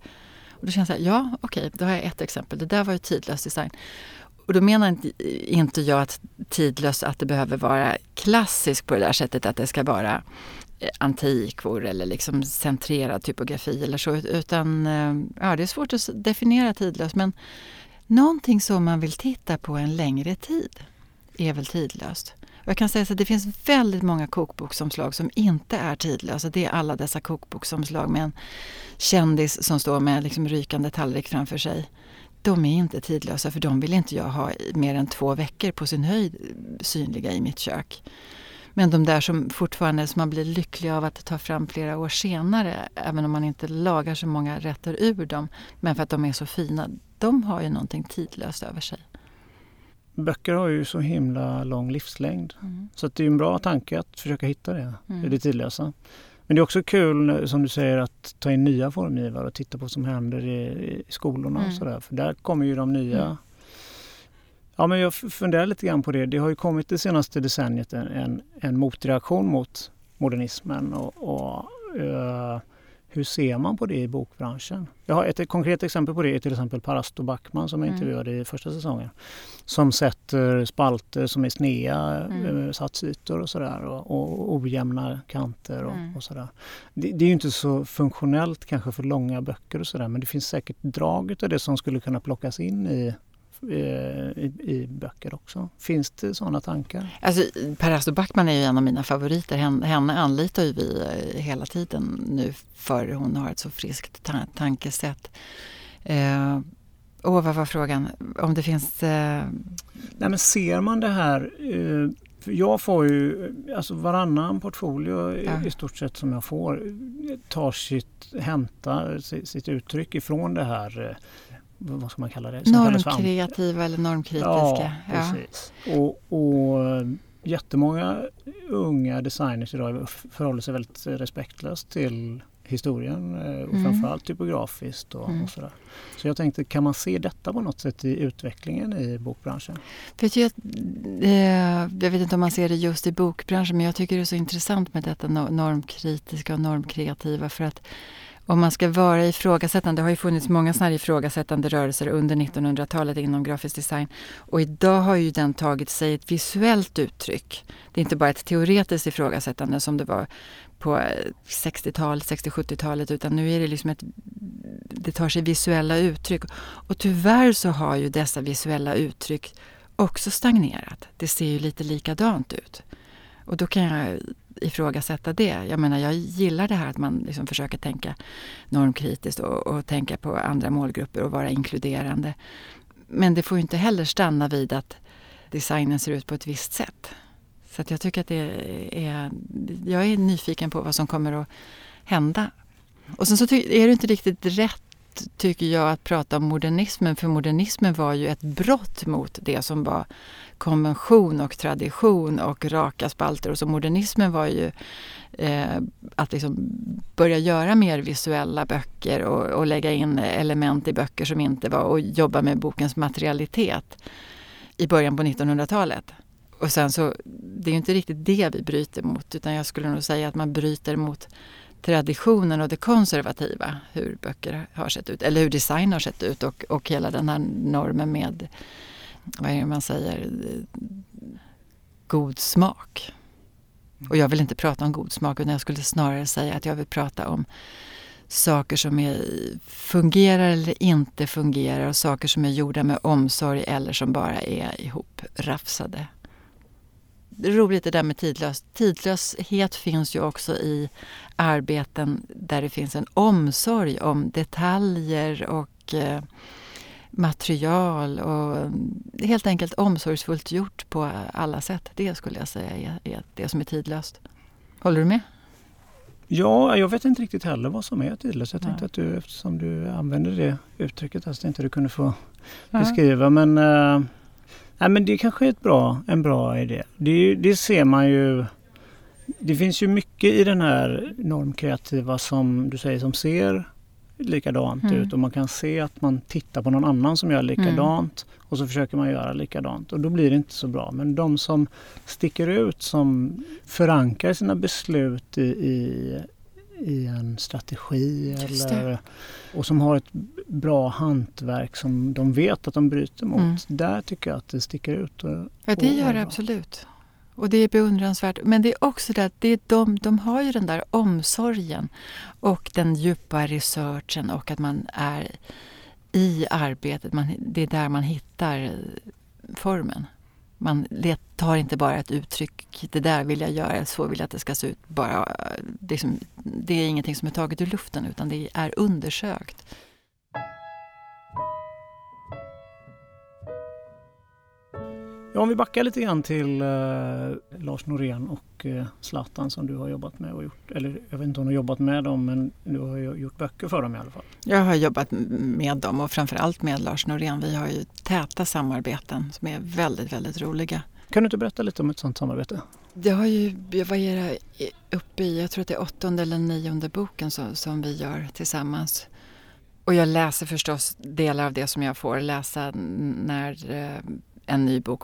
Och då kände jag, ja okej, då har jag ett exempel. Det där var ju tidlös design. Och då menar inte, jag att tidlös, att det behöver vara klassiskt på det där sättet att det ska vara eh, antikvor eller liksom centrerad typografi eller så. Utan eh, ja, det är svårt att definiera tidlös. men Någonting som man vill titta på en längre tid är väl tidlöst. jag kan säga att det finns väldigt många kokboksomslag som inte är tidlösa. Det är alla dessa kokboksomslag med en kändis som står med liksom rykande tallrik framför sig. De är inte tidlösa för de vill inte jag ha mer än två veckor på sin höjd synliga i mitt kök. Men de där som fortfarande som man blir lycklig av att ta fram flera år senare, även om man inte lagar så många rätter ur dem, men för att de är så fina, de har ju någonting tidlöst över sig. Böcker har ju så himla lång livslängd. Mm. Så det är en bra tanke att försöka hitta det, mm. det tidlösa. Men det är också kul som du säger att ta in nya formgivare och titta på vad som händer i, i skolorna mm. och sådär. För där kommer ju de nya mm. Ja, men jag funderar lite grann på det. Det har ju kommit det senaste decenniet en, en, en motreaktion mot modernismen och, och uh, hur ser man på det i bokbranschen? Jag har ett, ett konkret exempel på det är till exempel Parasto Backman som jag mm. intervjuade i första säsongen. Som sätter spalter som är snea, mm. Eh, satsytor och sådär och, och ojämna kanter och, mm. och sådär. Det, det, är inte så funktionellt kanske för långa böcker och sådär men det finns säkert drag av det som skulle kunna plockas in i i, i, böcker också. Finns det sådana tankar? Alltså, Per Backman är ju en av mina favoriter. Henne, anlitar ju vi eh, hela tiden nu för hon har ett så friskt ta tankesätt. Eh, och vad var frågan? Om det finns... Eh... Nej, men ser man det här eh, jag får ju, alltså varannan portfolio ja. i stort sett som jag får tar sitt, hämtar sitt uttryck ifrån det här eh, vad ska man kalla det? Normkreativa eller normkritiska. Ja, precis. Ja. Och, och jättemånga unga designers idag förhåller sig väldigt respektlöst till historien eh, och mm. framförallt typografiskt och, mm. och, sådär. Så jag tänkte, kan man se detta på något sätt i utvecklingen i bokbranschen? Vet jag, eh, jag vet inte om man ser det just i bokbranschen men jag tycker det är så intressant med detta normkritiska och normkreativa för att om man ska vara ifrågasättande, det har ju funnits många sådana här ifrågasättande rörelser under 1900-talet inom grafisk design. Och idag har ju den tagit sig ett visuellt uttryck. Det är inte bara ett teoretiskt ifrågasättande som det var på eh, 60-tal, 60-70-talet utan nu är det liksom ett, det tar sig visuella uttryck. Och tyvärr så har ju dessa visuella uttryck också stagnerat. Det ser ju lite likadant ut. Och då kan jag ifrågasätta det. Jag menar, jag gillar det här att man liksom försöker tänka normkritiskt och, och tänka på andra målgrupper och vara inkluderande. Men det får inte heller stanna vid att designen ser ut på ett visst sätt. Så att jag tycker att det är... Jag är nyfiken på vad som kommer att hända. Och sen så är det inte riktigt rätt tycker jag att prata om modernismen för modernismen var ju ett brott mot det som var konvention och tradition och raka spalter. Och så modernismen var ju eh, att liksom börja göra mer visuella böcker och, och, lägga in element i böcker som inte var och jobba med bokens materialitet i början på 1900-talet. Och sen så, det är ju inte riktigt det vi bryter mot utan jag skulle nog säga att man bryter mot traditionen och det konservativa, hur böcker har sett ut, eller hur design har sett ut och, och hela den här normen med vad är det man säger, god smak. Och jag vill inte prata om god smak utan jag skulle snarare säga att jag vill prata om saker som är, fungerar eller inte fungerar och saker som är gjorda med omsorg eller som bara är ihoprafsade. Det är roligt det där med tidlös. Tidlöshet finns ju också i arbeten där det finns en omsorg om detaljer och eh, material och helt enkelt omsorgsfullt gjort på alla sätt. Det skulle jag säga är, det som är tidlöst. Håller du med? Ja, jag vet inte riktigt heller vad som är tidlöst. Jag tänkte ja. att du, eftersom du använder det uttrycket, så tänkte du kunde få ja. beskriva. Men, äh, nej, men det kanske är ett bra, en bra idé. Det, det ser man ju det finns ju mycket i den här normkreativa som du säger som ser likadant mm. ut och man kan se att man tittar på någon annan som gör likadant mm. och så försöker man göra likadant och då blir det inte så bra. Men de som sticker ut, som förankrar sina beslut i, i, i en strategi eller, och som har ett bra hantverk som de vet att de bryter mot. Mm. Där tycker jag att det sticker ut. Och, ja, det gör det absolut. Och det är beundransvärt. Men det är också det att det är de, de har ju den där omsorgen och den djupa researchen och att man är i arbetet. Man, det är där man hittar formen. Man tar inte bara ett uttryck, det där vill jag göra, så vill jag att det ska se ut. Bara, liksom, det är ingenting som är taget ur luften utan det är undersökt. Ja, om vi backar lite grann till eh, Lars Norén och eh, Zlatan som du har jobbat med och gjort, eller jag vet inte om du har jobbat med dem men du har gjort böcker för dem i alla fall. Jag har jobbat med dem och framförallt med Lars Norén. Vi har ju täta samarbeten som är väldigt, väldigt roliga. Kan du inte berätta lite om ett sådant samarbete? Det har ju, vad är det, uppe i, jag tror att det är åttonde eller nionde boken som, som vi gör tillsammans. Och jag läser förstås delar av det som jag får läsa när eh, en ny bok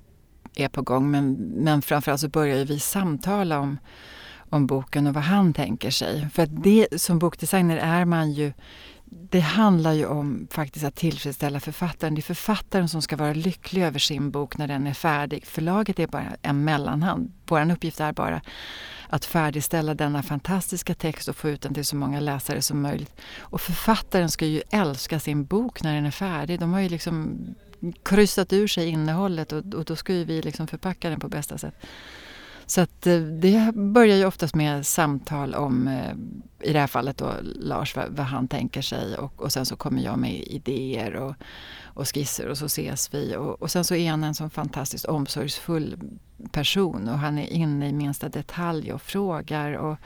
är på gång. Men, men framförallt så börjar vi samtala om, om boken och vad han tänker sig. För att det som bokdesigner är man ju det handlar ju om faktiskt att tillfredsställa författaren. Det är författaren som ska vara lycklig över sin bok när den är färdig. Förlaget är bara en mellanhand. Vår uppgift är bara att färdigställa denna fantastiska text och få ut den till så många läsare som möjligt. Och författaren ska ju älska sin bok när den är färdig. De har ju liksom kryssat ur sig innehållet och, och då ska ju vi liksom förpacka den på bästa sätt. Så att eh, det börjar ju oftast med samtal om, eh, i det här fallet då Lars, vad, vad han tänker sig och, och, sen så kommer jag med idéer och, och skisser och så ses vi. Och, och, sen så är han en sån fantastiskt omsorgsfull person och han är inne i minsta detalj och frågar. Och,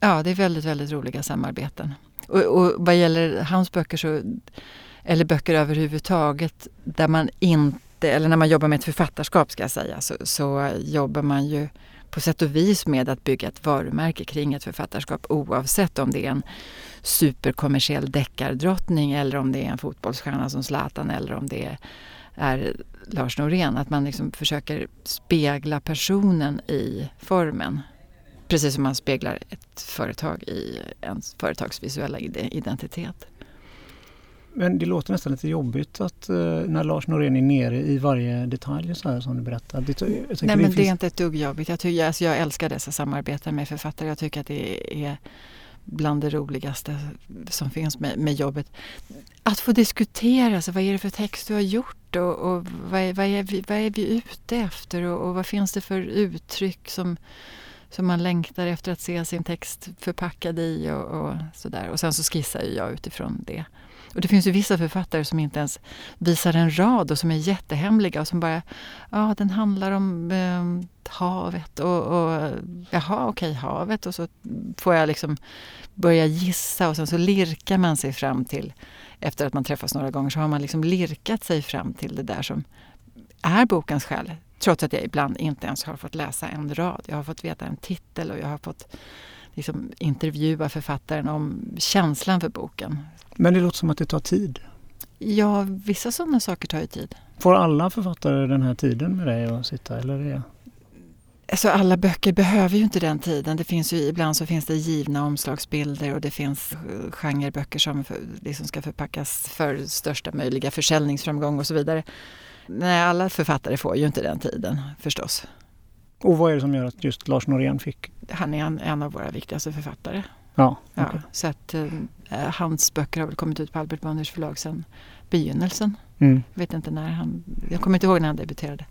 ja, det är väldigt, väldigt roliga samarbeten. Och, och vad gäller hans böcker så, eller böcker överhuvudtaget, där man inte eller när man jobbar med ett författarskap ska jag säga, så, så jobbar man ju på sätt och vis med att bygga ett varumärke kring ett författarskap oavsett om det är en superkommersiell deckardrottning eller om det är en fotbollsstjärna som Zlatan eller om det är Lars Norén. Att man liksom försöker spegla personen i formen. Precis som man speglar ett företag i ens företagsvisuella identitet. Men det låter nästan lite jobbigt att uh, när Lars Norén är nere i varje detalj så här som du berättar. Det, Nej men det, finns... det är inte ett dugg jobbigt. Jag, tycker, alltså jag älskar dessa samarbeten med författare. Jag tycker att det är bland det roligaste som finns med, med jobbet. Att få diskutera, alltså, vad är det för text du har gjort och, och vad, är, vad, är vi, vad är vi ute efter och, och vad finns det för uttryck som som man längtar efter att se sin text förpackad i och, och sådär. Och sen så skissar jag utifrån det. Och det finns ju vissa författare som inte ens visar en rad och som är jättehemliga och som bara, ja den handlar om eh, havet och, och jaha okej okay, havet och så får jag liksom börja gissa och sen så lirkar man sig fram till, efter att man träffas några gånger så har man liksom lirkat sig fram till det där som är bokens själ. Trots att jag ibland inte ens har fått läsa en rad. Jag har fått veta en titel och jag har fått liksom intervjua författaren om känslan för boken. Men det låter som att det tar tid. Ja, vissa sådana saker tar ju tid. Får alla författare den här tiden med dig att sitta? Eller är Alltså alla böcker behöver ju inte den tiden. Det finns ju, ibland så finns det givna omslagsbilder och det finns genreböcker som för, liksom ska förpackas för största möjliga försäljningsframgång och så vidare. Nej, alla författare får ju inte den tiden förstås. Och vad är det som gör att just Lars Norén fick? Han är en, en av våra viktigaste författare. Ja, okay. ja så att eh, hans böcker har väl kommit ut på Albert Bonniers förlag sedan begynnelsen. Mm. Jag vet inte när han, jag kommer inte ihåg när han debuterade.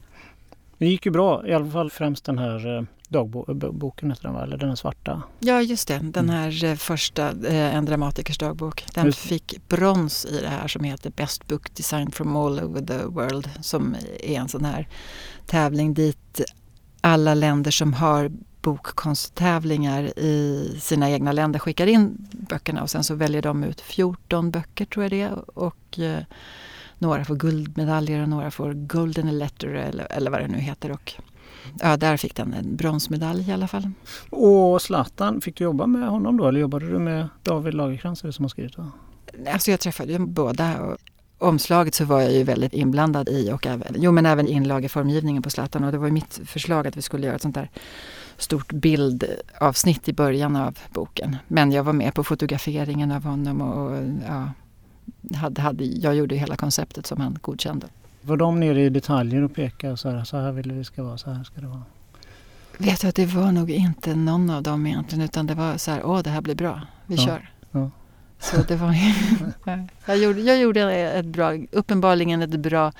Det gick ju bra, i alla fall främst den här eh, dagboken, heter den va? eller den här svarta? Ja just det, den mm. här mm. första, eh, En dramatikers dagbok. Den just. fick brons i det här som heter Best Book Design from all over the world som är en sån här tävling dit alla länder som har bokkonsttävlingar i sina egna länder skickar in böckerna och sen så väljer de ut 14 böcker tror jag det är och eh, några får guldmedaljer och några får Golden Letter eller, eller vad det nu heter. Och, ja, där fick den en bronsmedalj i alla fall. Och Zlatan, fick du jobba med honom då eller jobbade du med David Lagercrantz som har skrivit? Va? Alltså jag träffade ju båda och omslaget så var jag ju väldigt inblandad i och även, jo, men även inlageformgivningen på Zlatan och det var ju mitt förslag att vi skulle göra ett sånt där stort bildavsnitt i början av boken. Men jag var med på fotograferingen av honom och ja, hade, hade, jag gjorde hela konceptet som han godkände. Var de nere i detaljer och pekade så här, så här vill vi ska vara, så här ska det vara? Vet du att det var nog inte någon av dem egentligen utan det var så här, åh det här blir bra, vi ja, kör. Så det var, jag, gjorde, jag gjorde ett bra, uppenbarligen ett bra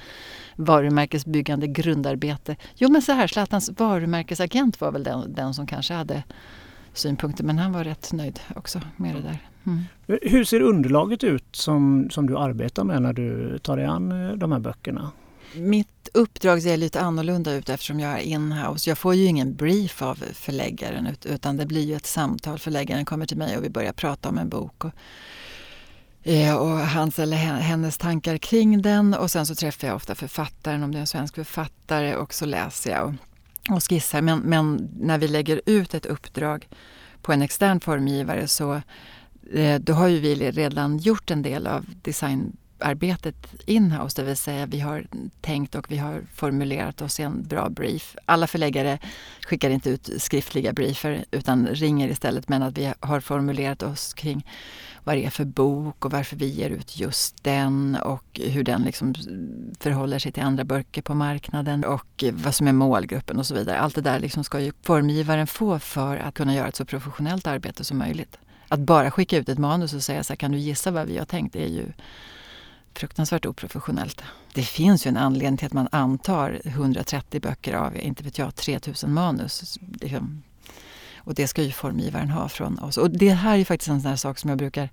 varumärkesbyggande grundarbete. Jo men så här, Zlatans varumärkesagent var väl den, den som kanske hade synpunkter men han var rätt nöjd också med det där. Mm. Hur ser underlaget ut som, som du arbetar med när du tar dig an eh, de här böckerna? Mitt uppdrag ser lite annorlunda ut eftersom jag är inhouse. Jag får ju ingen brief av förläggaren utan det blir ju ett samtal. Förläggaren kommer till mig och vi börjar prata om en bok. Och, eh, och hans eller hennes tankar kring den och sen så träffar jag ofta författaren om det är en svensk författare och så läser jag och, och skissar. Men, men när vi lägger ut ett uppdrag på en extern formgivare så eh, då har ju vi redan gjort en del av design arbetet inhouse, det vill säga vi har tänkt och vi har formulerat oss i en bra brief. Alla förläggare skickar inte ut skriftliga briefer utan ringer istället men att vi har formulerat oss kring vad det är för bok och varför vi ger ut just den och hur den liksom förhåller sig till andra böcker på marknaden och vad som är målgruppen och så vidare. Allt det där liksom ska ju formgivaren få för att kunna göra ett så professionellt arbete som möjligt. Att bara skicka ut ett manus och säga så här, kan du gissa vad vi har tänkt? Det är ju fruktansvärt oprofessionellt. Det finns ju en anledning till att man antar 130 böcker av, inte vet jag, 3000 manus. Liksom. Och det ska ju formgivaren ha från oss. Och det här är faktiskt en sån här sak som jag brukar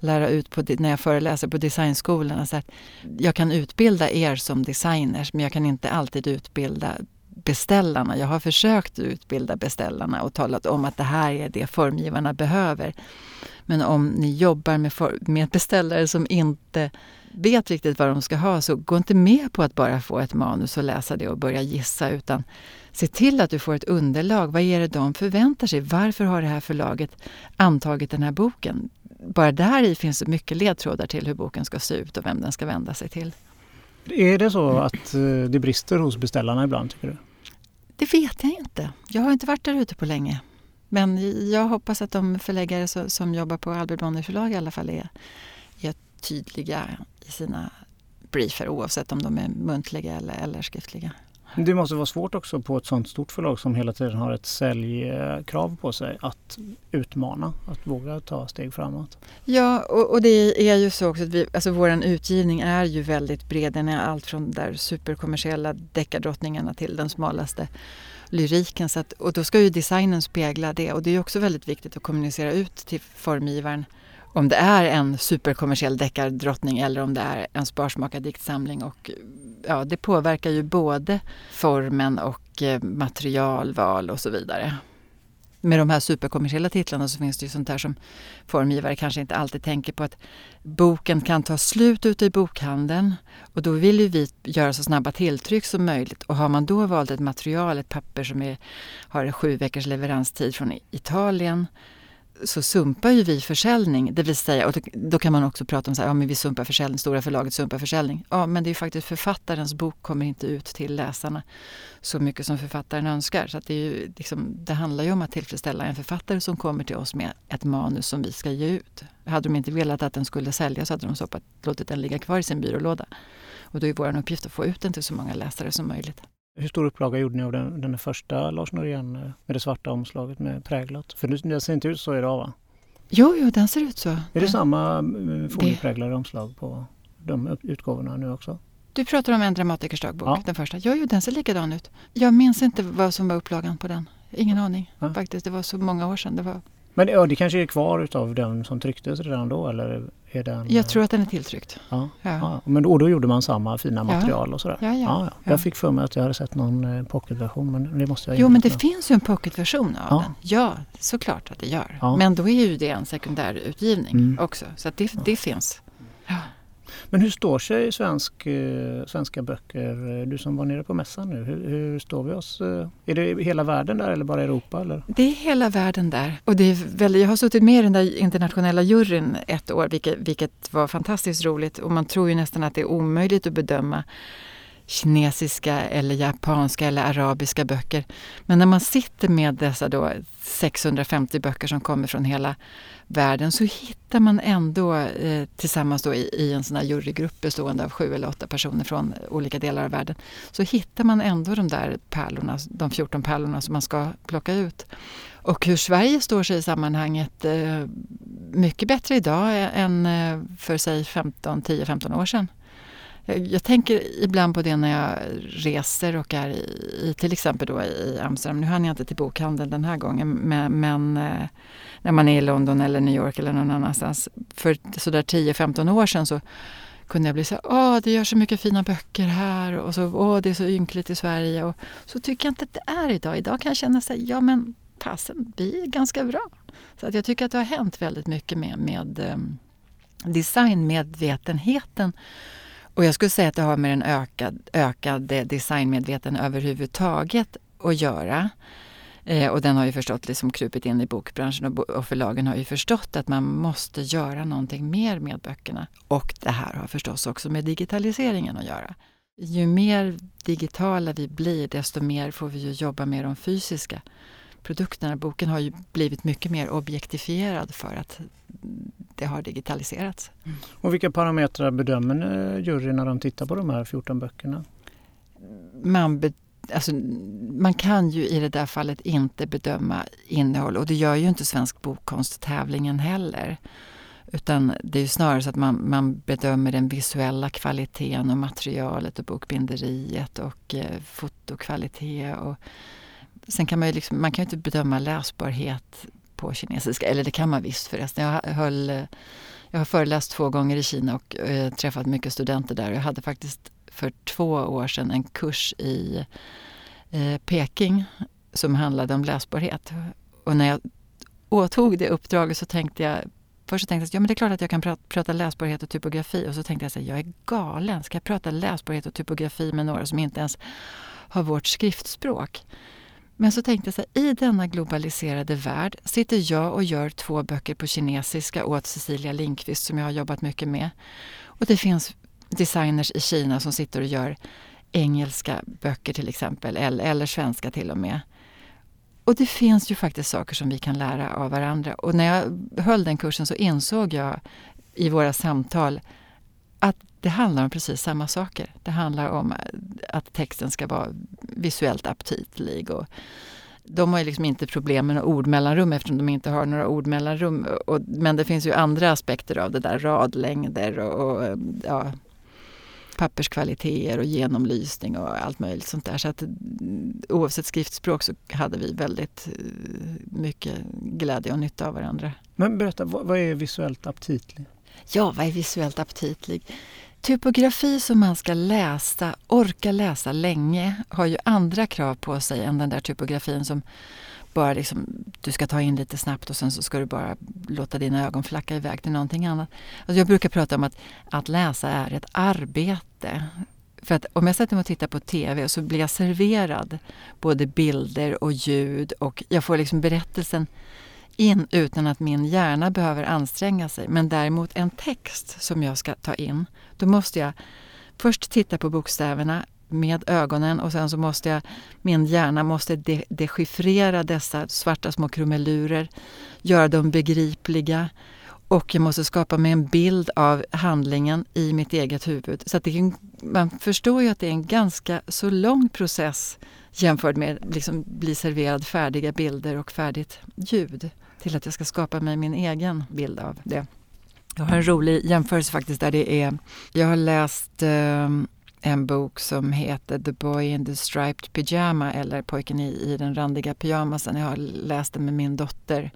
lära ut på, när jag föreläser på designskolorna. Så alltså att jag kan utbilda er som designers men jag kan inte alltid utbilda beställarna. Jag har försökt utbilda beställarna och talat om att det här är det formgivarna behöver. Men om ni jobbar med, med beställare som inte vet riktigt vad de ska ha så gå inte med på att bara få ett manus och läsa det och börja gissa utan se till att du får ett underlag. Vad är det de förväntar sig? Varför har det här förlaget antagit den här boken? Bara där i finns det mycket ledtrådar till hur boken ska se ut och vem den ska vända sig till. Är det så att eh, det brister hos beställarna ibland tycker du? Det vet jag inte. Jag har inte varit där ute på länge. Men jag hoppas att de förläggare som jobbar på Albert Bonnier förlag i alla fall är tydliga i sina briefer oavsett om de är muntliga eller, eller skriftliga. Det måste vara svårt också på ett sånt stort förlag som hela tiden har ett säljkrav på sig att utmana, att våga ta steg framåt. Ja, och, och det är ju så också att vi, alltså vår utgivning är ju väldigt bred. Den är allt från där superkommersiella deckardrottningarna till den smalaste lyriken. Så att, och då ska ju designen spegla det och det är också väldigt viktigt att kommunicera ut till formgivaren om det är en superkommersiell deckardrottning eller om det är en sparsmakad diktsamling. Och, ja, det påverkar ju både formen och eh, materialval och så vidare. Med de här superkommersiella titlarna så finns det ju sånt här som formgivare kanske inte alltid tänker på att boken kan ta slut ute i bokhandeln och då vill ju vi göra så snabba tilltryck som möjligt och har man då valt ett material, ett papper som är, har sju veckors leveranstid från Italien så sumpar ju vi försäljning. Det vill säga, och då kan man också prata om att ja, vi sumpar försäljning, stora förlaget sumpar försäljning. Ja, men det är ju faktiskt författarens bok kommer inte ut till läsarna så mycket som författaren önskar. Så det, är ju, liksom, det handlar ju om att tillfredsställa en författare som kommer till oss med ett manus som vi ska ge ut. Hade de inte velat att den skulle säljas så hade de stoppat, låtit den ligga kvar i sin byrålåda. Och då är vår uppgift att få ut den till så många läsare som möjligt. Hur stor upplaga gjorde ni av den, den första Lars Norén eh, med det svarta omslaget med präglat? För den ser inte ut så idag va? Jo, jo, den ser ut så. Är det samma eh, foliepräglade omslag på de utgåvorna nu också? Du pratar om en dramatikers dagbok, ja. den första. Jo, jo, den ser likadan ut. Jag minns inte vad som var upplagan på den. Ingen aning ja. faktiskt. Det var så många år sedan. Det var... Men ja, det kanske är kvar utav den som trycktes redan då eller är den... Jag tror att den är tilltryckt. Ja, ja. ja. Men då, då gjorde man samma fina material och sådär? Ja, ja, ja, Jag fick för mig att jag hade sett någon eh, pocketversion men det måste jag Jo men det finns ju en pocketversion av den. Ja, såklart att det gör. Men då är ju det en sekundärutgivning mm. också. Så det, det finns. Men hur står sig svensk, eh, svenska böcker? Du som var nere på mässan nu, hur, hur, står vi oss? Eh? Är det hela världen där eller bara Europa? Eller? Det är hela världen där. Och det är väldigt, jag har suttit med i den där internationella juryn ett år vilket, vilket var fantastiskt roligt. Och man tror ju nästan att det är omöjligt att bedöma kinesiska eller japanska eller arabiska böcker. Men när man sitter med dessa då 650 böcker som kommer från hela världen så hittar man ändå eh, tillsammans då i, i, en sån här jurygrupp bestående av sju eller åtta personer från olika delar av världen så hittar man ändå de där pärlorna, de 14 pärlorna som man ska plocka ut. Och hur Sverige står sig i sammanhanget eh, mycket bättre idag än eh, för säg 10-15 år sedan. Jag, jag, tänker ibland på det när jag reser och är i, i till exempel då i Amsterdam. Nu hann jag inte till bokhandeln den här gången men, men eh, när man är i London eller New York eller någon annanstans. För sådär 10-15 år sedan så kunde jag bli så åh det gör så mycket fina böcker här och så, åh det är så ynkligt i Sverige. Och så tycker jag inte att det är idag. Idag kan jag känna så ja men fasen, vi är ganska bra. Så att jag tycker att det har hänt väldigt mycket med, med eh, designmedvetenheten och jag skulle säga att det har med en ökad, ökad designmedveten överhuvudtaget att göra. Eh, och den har ju förstått, liksom krupit in i bokbranschen och, och förlagen har ju förstått att man måste göra någonting mer med böckerna. Och det här har förstås också med digitaliseringen att göra. Ju mer digitala vi blir, desto mer får vi ju jobba med de fysiska produkterna. Boken har ju blivit mycket mer objektifierad för att det har digitaliserats. Mm. Och vilka parametrar bedömer juryn när de tittar på de här 14 böckerna? Man, be, alltså, man kan ju i det där fallet inte bedöma innehåll och det gör ju inte Svensk bokkonsttävlingen heller. Utan det är snarare så att man, man bedömer den visuella kvaliteten och materialet och bokbinderiet och eh, fotokvalitet. Och, sen kan man ju liksom, man kan ju inte bedöma läsbarhet på kinesiska, eller det kan man visst förresten. Jag, höll, jag har föreläst två gånger i Kina och eh, träffat mycket studenter där. Jag hade faktiskt för två år sedan en kurs i eh, Peking som handlade om läsbarhet. Och när jag åtog det uppdraget så tänkte jag Först så tänkte jag att ja, men det är klart att jag kan prata, prata läsbarhet och typografi och så tänkte jag att jag är galen. Ska jag prata läsbarhet och typografi med några som inte ens har vårt skriftspråk? Men så tänkte jag så här, i denna globaliserade värld sitter jag och gör två böcker på kinesiska åt Cecilia Linkvist som jag har jobbat mycket med. Och det finns designers i Kina som sitter och gör engelska böcker till exempel, eller, eller svenska till och med. Och det finns ju faktiskt saker som vi kan lära av varandra. Och när jag höll den kursen så insåg jag i våra samtal att det handlar om precis samma saker. Det handlar om att texten ska vara visuellt aptitlig. Och de har ju liksom inte problem med några ordmellanrum eftersom de inte har några ordmellanrum. Och, men det finns ju andra aspekter av det där, radlängder och, och ja, papperskvaliteter och genomlysning och allt möjligt sånt där. Så att oavsett skriftspråk så hade vi väldigt eh, mycket glädje och nytta av varandra. Men berätta, vad är visuellt aptitlig? Ja, vad är visuellt aptitlig? Typografi som man ska läsa, orka läsa länge, har ju andra krav på sig än den där typografin som bara liksom, du ska ta in lite snabbt och sen så ska du bara låta dina ögon flacka iväg till någonting annat. Alltså jag brukar prata om att, att läsa är ett arbete. För att om jag sätter mig och tittar på TV så blir jag serverad både bilder och ljud och jag får liksom berättelsen in utan att min hjärna behöver anstränga sig. Men däremot en text som jag ska ta in, då måste jag först titta på bokstäverna, med ögonen och sen så måste jag, min hjärna måste de, dechiffrera dessa svarta små krumelurer, göra dem begripliga och jag måste skapa mig en bild av handlingen i mitt eget huvud. Så att det, man förstår ju att det är en ganska så lång process jämfört med liksom bli serverad färdiga bilder och färdigt ljud till att jag ska skapa mig min egen bild av det. Jag har en rolig jämförelse faktiskt där det är, jag har läst eh, en bok som heter The Boy in the Striped Pyjama eller Pojken i, i den randiga pyjamasen. Jag har läst den med min dotter.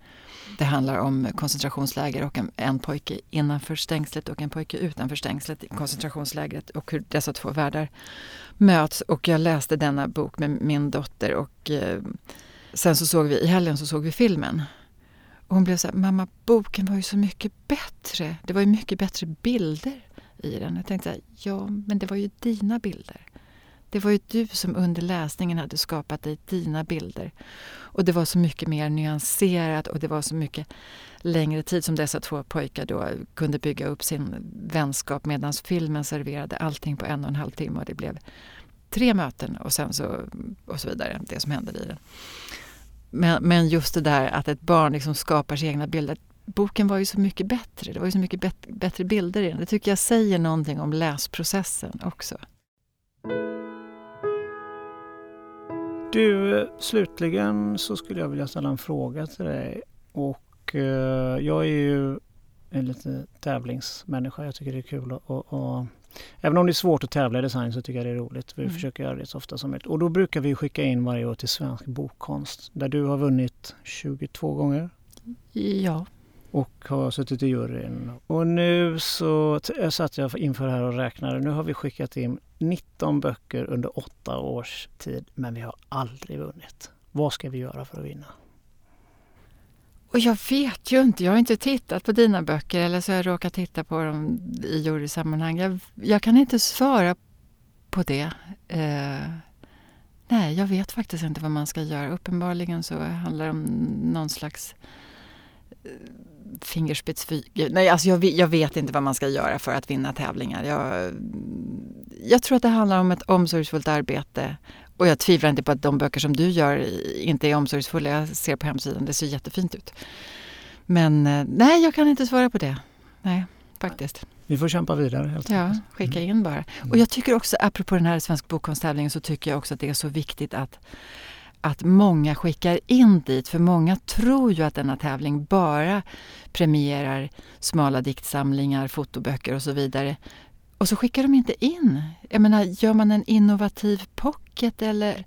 Det handlar om koncentrationsläger och en, en pojke innanför stängslet och en pojke utanför stängslet i koncentrationslägret och hur dessa två världar möts. Och jag läste denna bok med min dotter och eh, sen så såg vi i helgen så såg vi filmen. Och hon blev så här, mamma boken var ju så mycket bättre. Det var ju mycket bättre bilder i den. Jag tänkte så här, ja men det var ju dina bilder. Det var ju du som under läsningen hade skapat dig dina bilder. Och det var så mycket mer nyanserat och det var så mycket längre tid som dessa två pojkar då kunde bygga upp sin vänskap medan filmen serverade allting på en och en halv timme och det blev tre möten och sen så och så vidare, det som hände i den. Men, men just det där att ett barn liksom skapar sina egna bilder, boken var ju så mycket bättre. Det var ju så mycket bet bättre bilder i den. Det tycker jag säger någonting om läsprocessen också. Du, slutligen så skulle jag vilja ställa en fråga till dig. Och eh, jag är ju en lite tävlingsmänniska. Jag tycker det är kul att att, att Även om det är svårt att tävla i design så tycker jag det är roligt. Vi mm. försöker göra det så ofta som möjligt. Och då brukar vi skicka in varje år till Svensk Bokkonst där du har vunnit 22 gånger. Ja, och har suttit i juryn. Och nu så satt jag inför här och räknade. Nu har vi skickat in 19 böcker under åtta års tid men vi har aldrig vunnit. Vad ska vi göra för att vinna? Och jag vet ju inte, jag har inte tittat på dina böcker eller så har jag råkat titta på dem i jurysammanhang. Jag, jag kan inte svara på det. Eh, Nej, jag vet faktiskt inte vad man ska göra. Uppenbarligen så handlar det om någon slags eh, fingerspetsfyg. Nej, alltså jag, jag, vet inte vad man ska göra för att vinna tävlingar. Jag, jag tror att det handlar om ett omsorgsfullt arbete. Och jag tvivlar inte på att de böcker som du gör inte är omsorgsfulla. Jag ser på hemsidan, det ser jättefint ut. Men eh, nej, jag kan inte svara på det. Nej, faktiskt. Vi får kämpa vidare helt Ja, skicka in bara. Mm. Och jag tycker också, apropå den här Svensk bokkonstävlingen, så tycker jag också att det är så viktigt att att många skickar in dit, för många tror ju att denna tävling bara premierar smala diktsamlingar, fotoböcker och så vidare. Och så skickar de inte in. Jag menar, gör man en innovativ pocket eller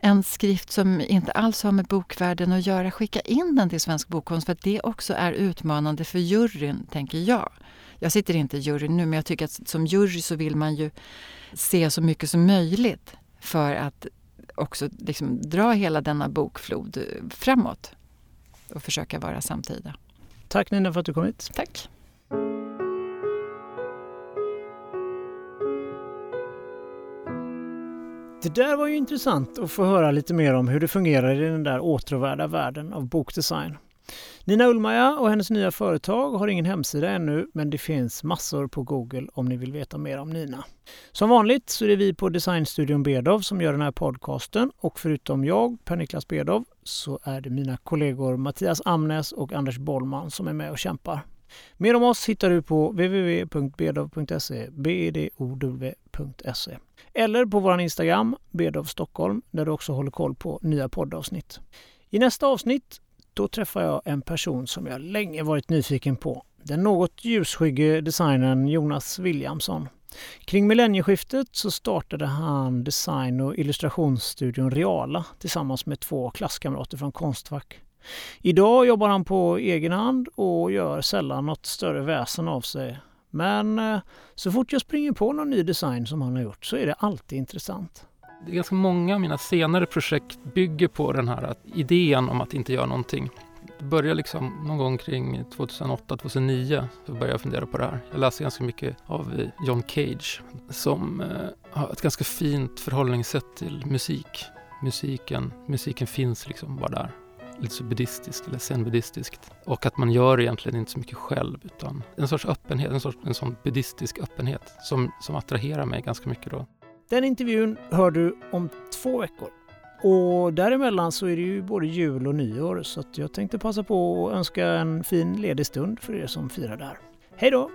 en skrift som inte alls har med bokvärlden att göra, skicka in den till Svensk Bokkonst för att det också är utmanande för juryn, tänker jag. Jag sitter inte i juryn nu, men jag tycker att som jury så vill man ju se så mycket som möjligt för att också liksom dra hela denna bokflod framåt och försöka vara samtida. Tack Nina för att du kom hit. Tack. Det där var ju intressant att få höra lite mer om hur det fungerar i den där åtråvärda världen av bokdesign. Nina Ullmaja och hennes nya företag har ingen hemsida ännu men det finns massor på Google om ni vill veta mer om Nina. Som vanligt så är det vi på Designstudion Bedov som gör den här podcasten och förutom jag, Per-Niklas Bedov, så är det mina kollegor Mattias Amnes och Anders Bollman som är med och kämpar. Mer om oss hittar du på www.bedov.se, bedov.se eller på vår Instagram, Bedov Stockholm, där du också håller koll på nya poddavsnitt. I nästa avsnitt då träffar jag en person som jag länge varit nyfiken på. Den något ljusskygge designern Jonas Williamson. Kring millennieskiftet så startade han design och illustrationsstudion Reala tillsammans med två klasskamrater från Konstfack. Idag jobbar han på egen hand och gör sällan något större väsen av sig. Men eh, så fort jag springer på någon ny design som han har gjort så är det alltid intressant det är ganska många av mina senare projekt bygger på den här idén om att inte göra någonting. Det började liksom någon gång kring 2008-2009 så började jag fundera på det här. Jag läste ganska mycket av eh, John Cage som eh, har ett ganska fint förhållningssätt till musik. Musiken, musiken finns liksom bara där. Lite så buddhistiskt eller zen-buddhistiskt. Och att man gör egentligen inte så mycket själv utan en sorts öppenhet, en, sorts, en sån buddhistisk öppenhet som, som attraherar mig ganska mycket då. Den intervjun hör du om två veckor. Och däremellan så är det ju både jul och nyår så jag tänkte passa på att önska en fin ledig stund för er som firar där. Hej då!